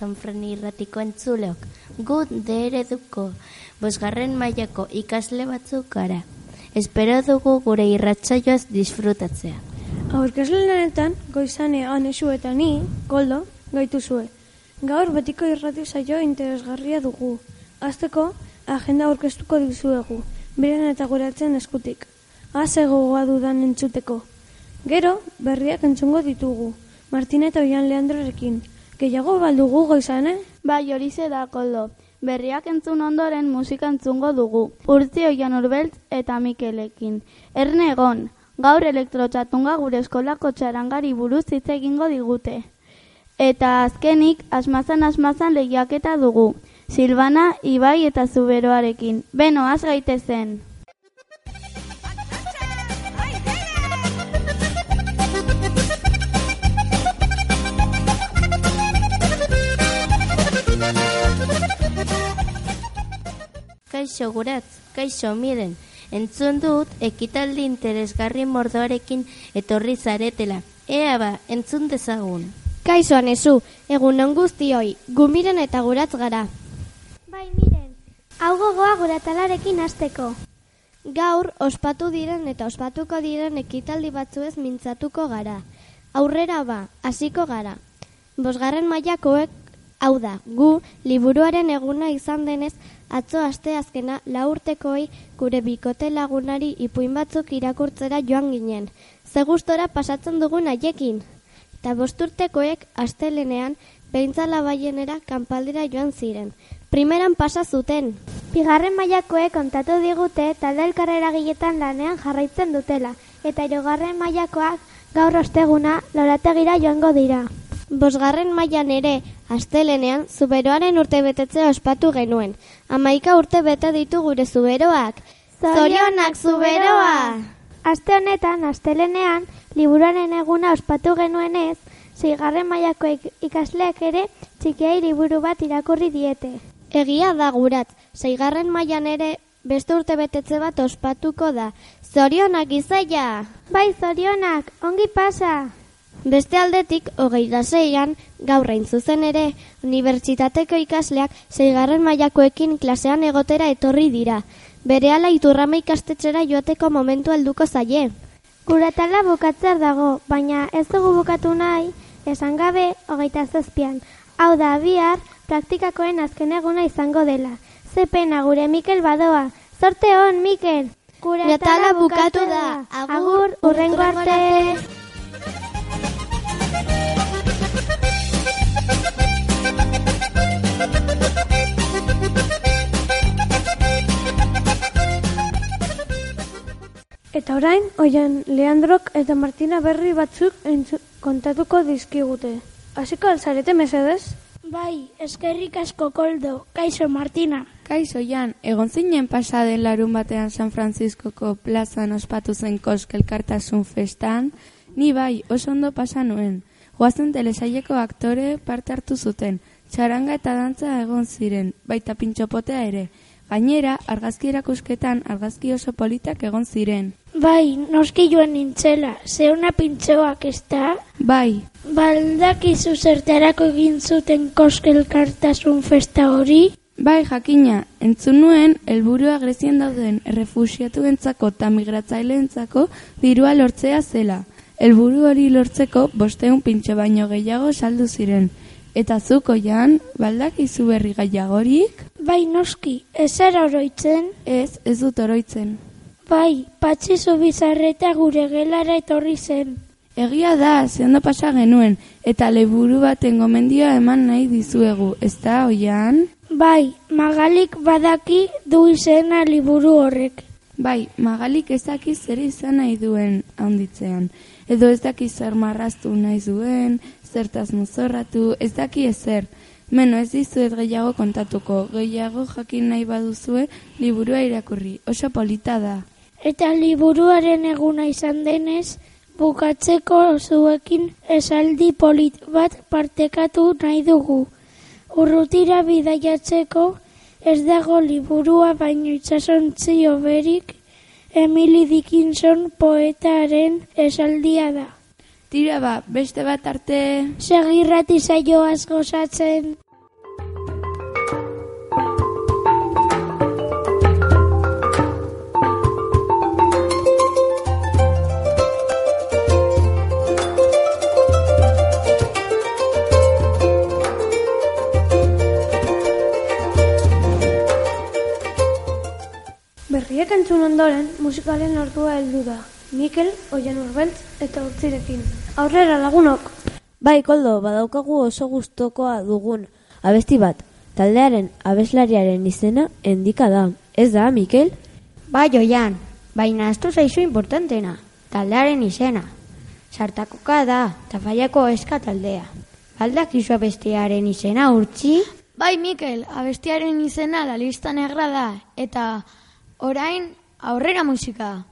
Sanfran irratiko entzuleok, gut dereduko bosgarren mailako ikasle batzuk gara. Espero dugu gure irratsaioaz disfrutatzea. Aurkezle lanetan, goizane anesu eta ni, goldo, gaitu zue. Gaur betiko irrati saio interesgarria dugu. Azteko, agenda aurkeztuko dizuegu, beren eta guratzen eskutik. Haze gogoa dudan entzuteko. Gero, berriak entzungo ditugu, Martina eta Oian Leandrorekin. Gehiago baldugu goizane? Bai, horize da, koldo. Berriak entzun ondoren musika entzungo dugu. Urtzi oian urbeltz eta Mikelekin. Erne egon, gaur elektrotxatunga gure eskolako txarangari buruz hitz egingo digute. Eta azkenik, asmazan asmazan lehiaketa dugu. Silvana, Ibai eta Zuberoarekin. Beno, az gaitezen. Kaixo guratz, kaixo miren, entzun dut ekitaldi interesgarri mordoarekin etorri zaretela. Ea ba, entzun dezagun. Kaixo anezu, egun on guztioi, gumiren eta guratz gara. Bai, miren, hau gogoa guratalarekin hasteko. Gaur, ospatu diren eta ospatuko diren ekitaldi batzuez mintzatuko gara. Aurrera ba, hasiko gara. Bosgarren mailakoek, hau da, gu, liburuaren eguna izan denez, atzo aste azkena laurtekoi gure bikote lagunari ipuin batzuk irakurtzera joan ginen. Ze gustora pasatzen dugun haiekin. Eta bosturtekoek astelenean behintzala baienera kanpaldira joan ziren. Primeran pasa zuten. Bigarren mailakoek kontatu digute talde elkarrera giletan lanean jarraitzen dutela. Eta irugarren mailakoak gaur osteguna lorategira joango dira. Bosgarren mailan ere, astelenean, zuberoaren urte betetzea ospatu genuen. Amaika urte bete ditu gure zuberoak. Zorionak zuberoa! Aste honetan, astelenean, liburuaren eguna ospatu genuenez, zeigarren mailako ikasleak ere txikiai liburu bat irakurri diete. Egia da gurat, zeigarren mailan ere beste urte betetze bat ospatuko da. Zorionak izaia! Bai, zorionak, ongi pasa! Beste aldetik, hogeita zeian, gaurrein zuzen ere, unibertsitateko ikasleak zeigarren mailakoekin klasean egotera etorri dira. Berehala iturrama ikastetxera joateko momentu helduko zaie. Guratala bukatzer dago, baina ez dugu bukatu nahi, esan gabe, hogeita zazpian. Hau da, bihar, praktikakoen azken eguna izango dela. Ze pena gure Mikel badoa. Zorte hon, Mikel! Guratala bukatu da. Agur, urrengo arte! Eta orain, oian Leandrok eta Martina berri batzuk kontatuko dizkigute. Hasiko alzarete mesedez? Bai, eskerrik asko koldo. Kaixo Martina. Kaixo Jan, egon zinen pasaden larun batean San Franciscoko plazan ospatu zen koskelkartasun festan, ni bai, oso ondo pasa nuen. Goazen telesaieko aktore parte hartu zuten, txaranga eta dantza egon ziren, baita pintxopotea ere. Gainera, argazki erakusketan argazki oso politak egon ziren. Bai, noski joan nintzela, zeuna pintxoak ez da? Bai. Baldakizu zertarako egin zuten koskelkartasun festa hori? Bai, jakina, entzun nuen, helburua Grezian dauden errefusiatu entzako eta migratzaileentzako dirua lortzea zela. Helburu hori lortzeko bosteun pintxo baino gehiago saldu ziren. Eta zuko jan, baldakizu berri gaiagorik? Bai noski, ez zara oroitzen? Ez, ez dut oroitzen. Bai, patxi bizarreta gure gelara etorri zen. Egia da, zehando pasa genuen, eta leburu baten gomendioa eman nahi dizuegu, ez da, oian? Bai, magalik badaki du izena liburu horrek. Bai, magalik ez daki zer izan nahi duen handitzean. Edo ez daki zer marraztu nahi duen, zertaz mozorratu, ez daki ezer. Meno ez dizuet gehiago kontatuko, gehiago jakin nahi baduzue liburua irakurri, oso polita da. Eta liburuaren eguna izan denez, bukatzeko zuekin esaldi polit bat partekatu nahi dugu. Urrutira bidaiatzeko ez dago liburua baino itsasontzi oberik Emily Dickinson poetaren esaldia da. Tira ba, beste bat arte... Segirrati zaioaz gozatzen. Berriak entzun ondoren, musikalen ordua heldu da. Mikel, Oian Urbeltz eta Urtzirekin. Aurrera lagunok! Bai, koldo, badaukagu oso gustokoa dugun abesti bat. Taldearen abeslariaren izena endika da. Ez da, Mikel? Bai, Oian, baina ez zaizu importantena. Taldearen izena. Sartakoka da, tafaiako eska taldea. Baldak izu abestiaren izena, urtzi? Bai, Mikel, abestiaren izena la lista negra da, eta Orain, aurrera musika.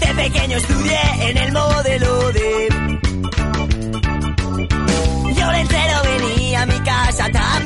De pequeño estudié en el modelo de... Yo le entero venía a mi casa también.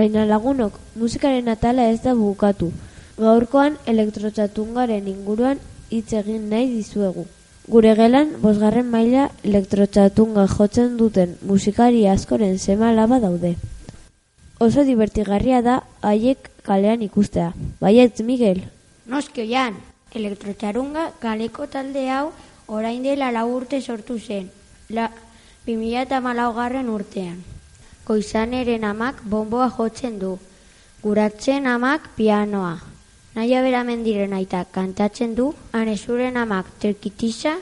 Baina lagunok, musikaren atala ez da bukatu. Gaurkoan elektrotxatungaren inguruan hitz egin nahi dizuegu. Gure gelan, bosgarren maila elektrotxatunga jotzen duten musikari askoren sema laba daude. Oso divertigarria da haiek kalean ikustea. Baietz, Miguel? Noski oian, elektrotxarunga kaleko talde hau orain dela lau urte sortu zen. La, 2008 garren urtean. Koizaneren amak bomboa jotzen du. Guratzen amak pianoa. Naia beramendiren aita kantatzen du. Anezuren amak terkitisa,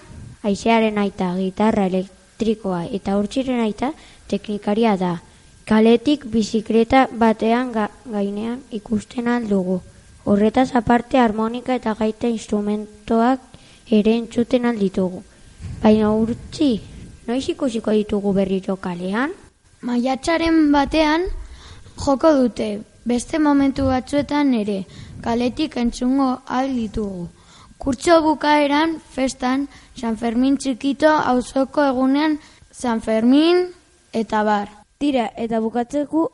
aizearen aita gitarra elektrikoa eta urtsiren aita teknikaria da. Kaletik bizikleta batean gainean ikusten aldugu. Horretaz aparte harmonika eta gaita instrumentoak ere entzuten alditugu. Baina urtsi, noiz ikusiko ditugu berriro kalean? Maiatxaren batean joko dute, beste momentu batzuetan ere, kaletik entzungo al ditugu. Kurtso bukaeran, festan, San Fermin txikito, auzoko egunean, San Fermin eta bar. Tira, eta bukatzeko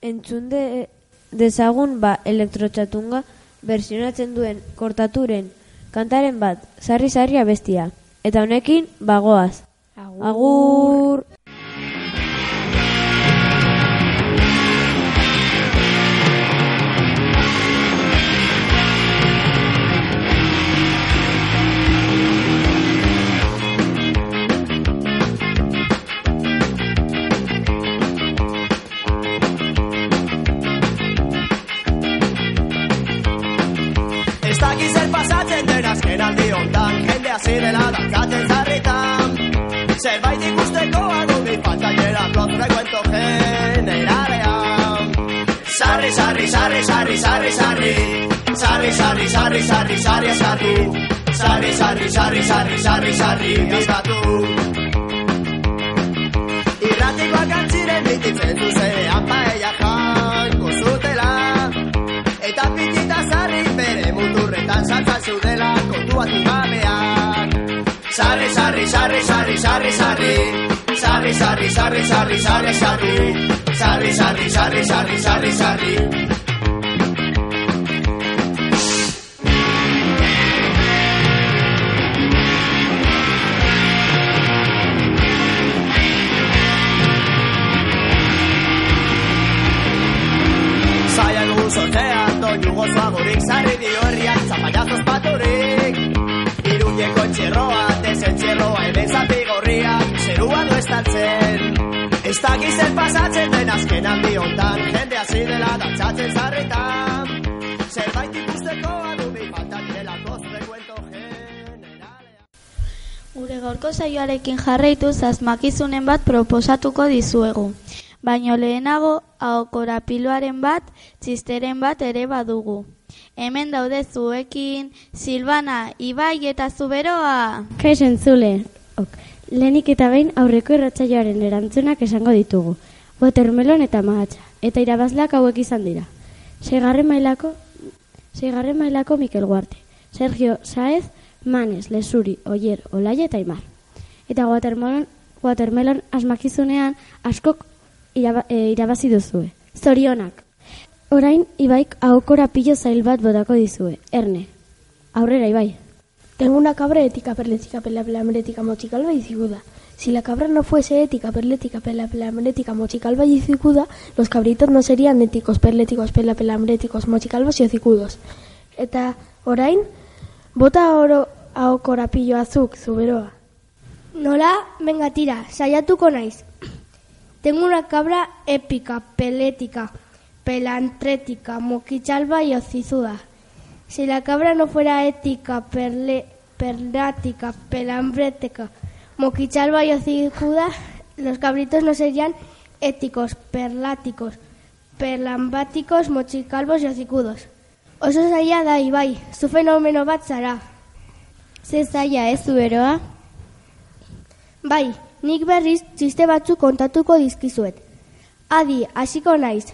entzunde dezagun ba elektrotxatunga versionatzen duen kortaturen kantaren bat, sarri-sarria bestia. Eta honekin, bagoaz. Agur! Agur. Hasi dela dantzatzen zarritan Zerbait ikusteko adundi pantaiera Los frecuento generalean Sarri, sarri, sarri, sarri, sarri, sarri Sarri, sarri, sarri, sarri, sarri, sarri Sarri, sarri, sarri, sarri, sarri, sarri Gaztatu Irratikoak antziren mititzen zuzenean paella janko zutela Eta pitita bere muturretan saltzan zudela kontuatu gabeak Sarri, sarri, sarri, sarri, sarri, sarri. Sarri, sarri, sarri, sarri, sarri, sarri. Sarri, sarri, sarri, sarri, sarri, sarri. Zaila dugu sortean, doinu gozoagorik Zarri zapallazos paturik. Iruñeko entxerroa, desentxerroa Hemen zapi gorriak, zerua du estatzen Ez dakiz zer pasatzen den azken aldi hontan. Jende hasi dela dantzatzen zarritan Zerbait ikusteko adubi falta direlako zure cuento Gure gaurko saioarekin jarraituz asmakizunen bat proposatuko dizuegu. Baino lehenago, aokorapiloaren bat, txisteren bat ere badugu. Hemen daude zuekin, Silvana, Ibai eta Zuberoa. Kaixo entzule. Ok. Lehenik eta behin aurreko irratsaioaren erantzunak esango ditugu. Watermelon eta mahatsa. Eta irabazleak hauek izan dira. Seigarren mailako, seigarren mailako Mikel Guarte. Sergio Saez, Manes, Lesuri, Oier, Olaia eta Imar. Eta watermelon, watermelon asmakizunean askok iraba, e, irabazi duzue. Zorionak. Orain, Ibaik ahokora pilo zail bat bodako dizue. Erne. Aurrera, Ibai. Tengo una cabra ética, perlética, pela, pelamética, mochicalva y cicuda. Si la cabra no fuese ética, perlética, pela, pelamética, mochicalva y cicuda, los cabritos no serían éticos, perléticos, pela, pelaméticos, mochicalvos y hocicudos. Eta orain, bota oro ahokora pilo azuk, zuberoa. Nola, venga tira, saiatuko naiz. Tengo una cabra épica, pelética, pelantrética, moquichalva y hocizuda. Si la cabra no fuera ética, perle, perlática, pelambrética, moquichalva y hocizuda, los cabritos no serían éticos, perláticos, perlambáticos, mochicalvos y hocicudos. Oso zaila da, Ibai, zu fenomeno bat zara. Ze zaila ez zuberoa? Bai, nik berriz txiste batzuk kontatuko dizkizuet. Adi, hasiko naiz.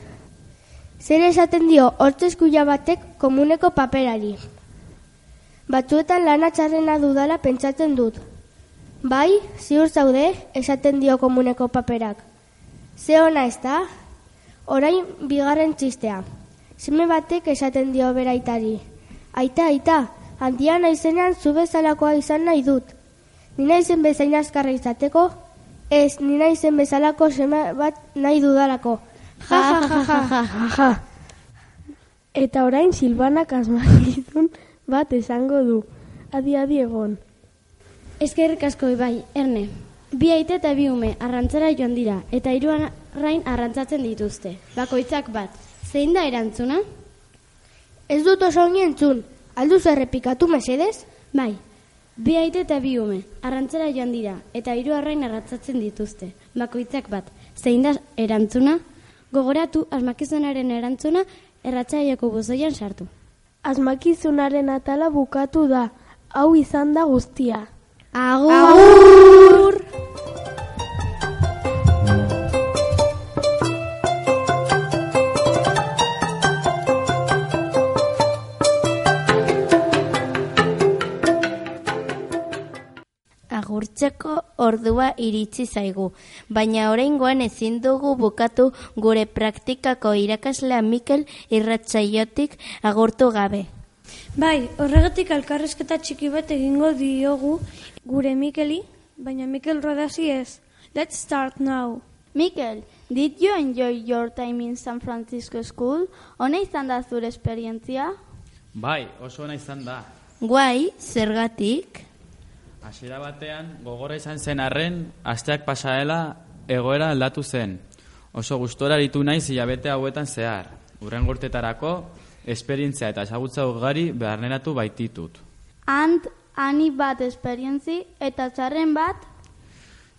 Zer esaten dio hortzeskuia batek komuneko paperari. Batzuetan lana txarrena dudala pentsatzen dut. Bai, ziur zaude, esaten dio komuneko paperak. Ze ona ez da? Orain bigarren txistea. Seme batek esaten dio beraitari. Aita, aita, handia naizenean zu bezalakoa izan nahi dut. Ni naizen bezain azkarra izateko, ez ni naizen bezalako seme bat nahi dudalako. Ja, ja, ja, ja, ja, ja, ja. Eta orain Silvanak asmakizun bat esango du. Adi, adi egon. Eskerrik asko Ibai, erne. Bi aite eta bi ume arrantzara joan dira, eta hiruan rain arrantzatzen dituzte. Bakoitzak bat. Zein da erantzuna? Ez dut oso ongi entzun. Alduz errepikatu mesedez? Bai. Bi aite eta bi ume arrantzara joan dira, eta hiru arrain arrantzatzen dituzte. Bakoitzak bat. Zein da erantzuna? Gogoratu asmakizunaren erantzuna erratzaieko buzoian sartu. Asmakizunaren atala bukatu da. Hau izan da guztia. Agur! Agur! Agurtzeko ordua iritsi zaigu, baina oraingoan ezin dugu bukatu gure praktikako irakaslea Mikel irratsaiotik agurtu gabe. Bai, horregatik alkarrezketa txiki bat egingo diogu gure Mikeli, baina Mikel Rodasi ez. Let's start now. Mikel, did you enjoy your time in San Francisco School? Hona izan da zure esperientzia? Bai, oso ona izan da. Guai, zergatik? Hasiera batean, gogora izan zen arren, asteak pasaela egoera aldatu zen. Oso gustora aritu naiz hilabete hauetan zehar. Urren gortetarako, esperientzia eta esagutza ugari beharneratu baititut. And ani bat esperientzi eta txarren bat,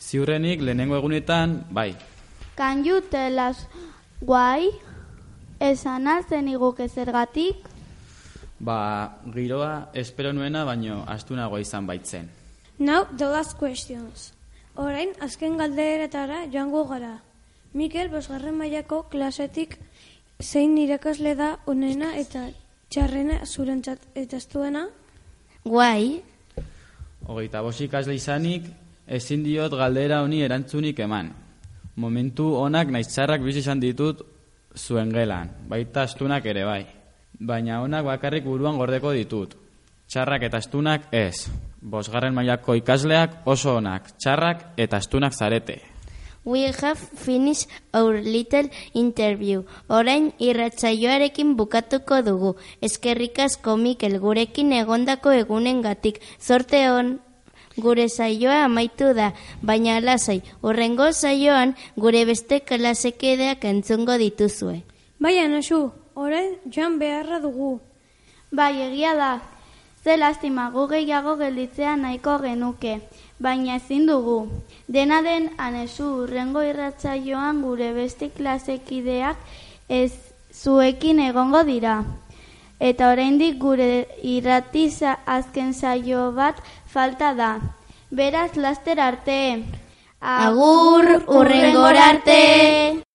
Ziurrenik lehenengo egunetan, bai. can you tell us why? Esan altzen iguke zergatik? Ba, giroa espero nuena, baino astunagoa izan baitzen. Now the last questions. Orain, azken galderetara joango gara. Mikel, bosgarren mailako klasetik zein irakasle da onena eta txarrena zurentzat eta ez duena? Guai, Hogeita bost ikasle izanik, ezin diot galdera honi erantzunik eman. Momentu onak naiz txarrak bizi izan ditut zuen gelan, baita astunak ere bai. Baina onak bakarrik buruan gordeko ditut. Txarrak eta astunak ez. Bosgarren mailako ikasleak oso onak, txarrak eta astunak zarete. we have finished our little interview. Orain irratsaioarekin bukatuko dugu. Eskerrik asko Mikel gurekin egondako egunengatik. Zorte on gure saioa amaitu da, baina lasai, urrengo saioan gure beste klasekideak entzungo dituzue. Bai, anasu, orain joan beharra dugu. Bai, egia da. Ze lastima gu gehiago gelditzea nahiko genuke, baina ezin dugu. Dena den anesu urrengo irratsaioan gure beste klasekideak ez zuekin egongo dira. Eta oraindik gure irratiza azken saio bat falta da. Beraz laster arte. Agur, hurrengora arte!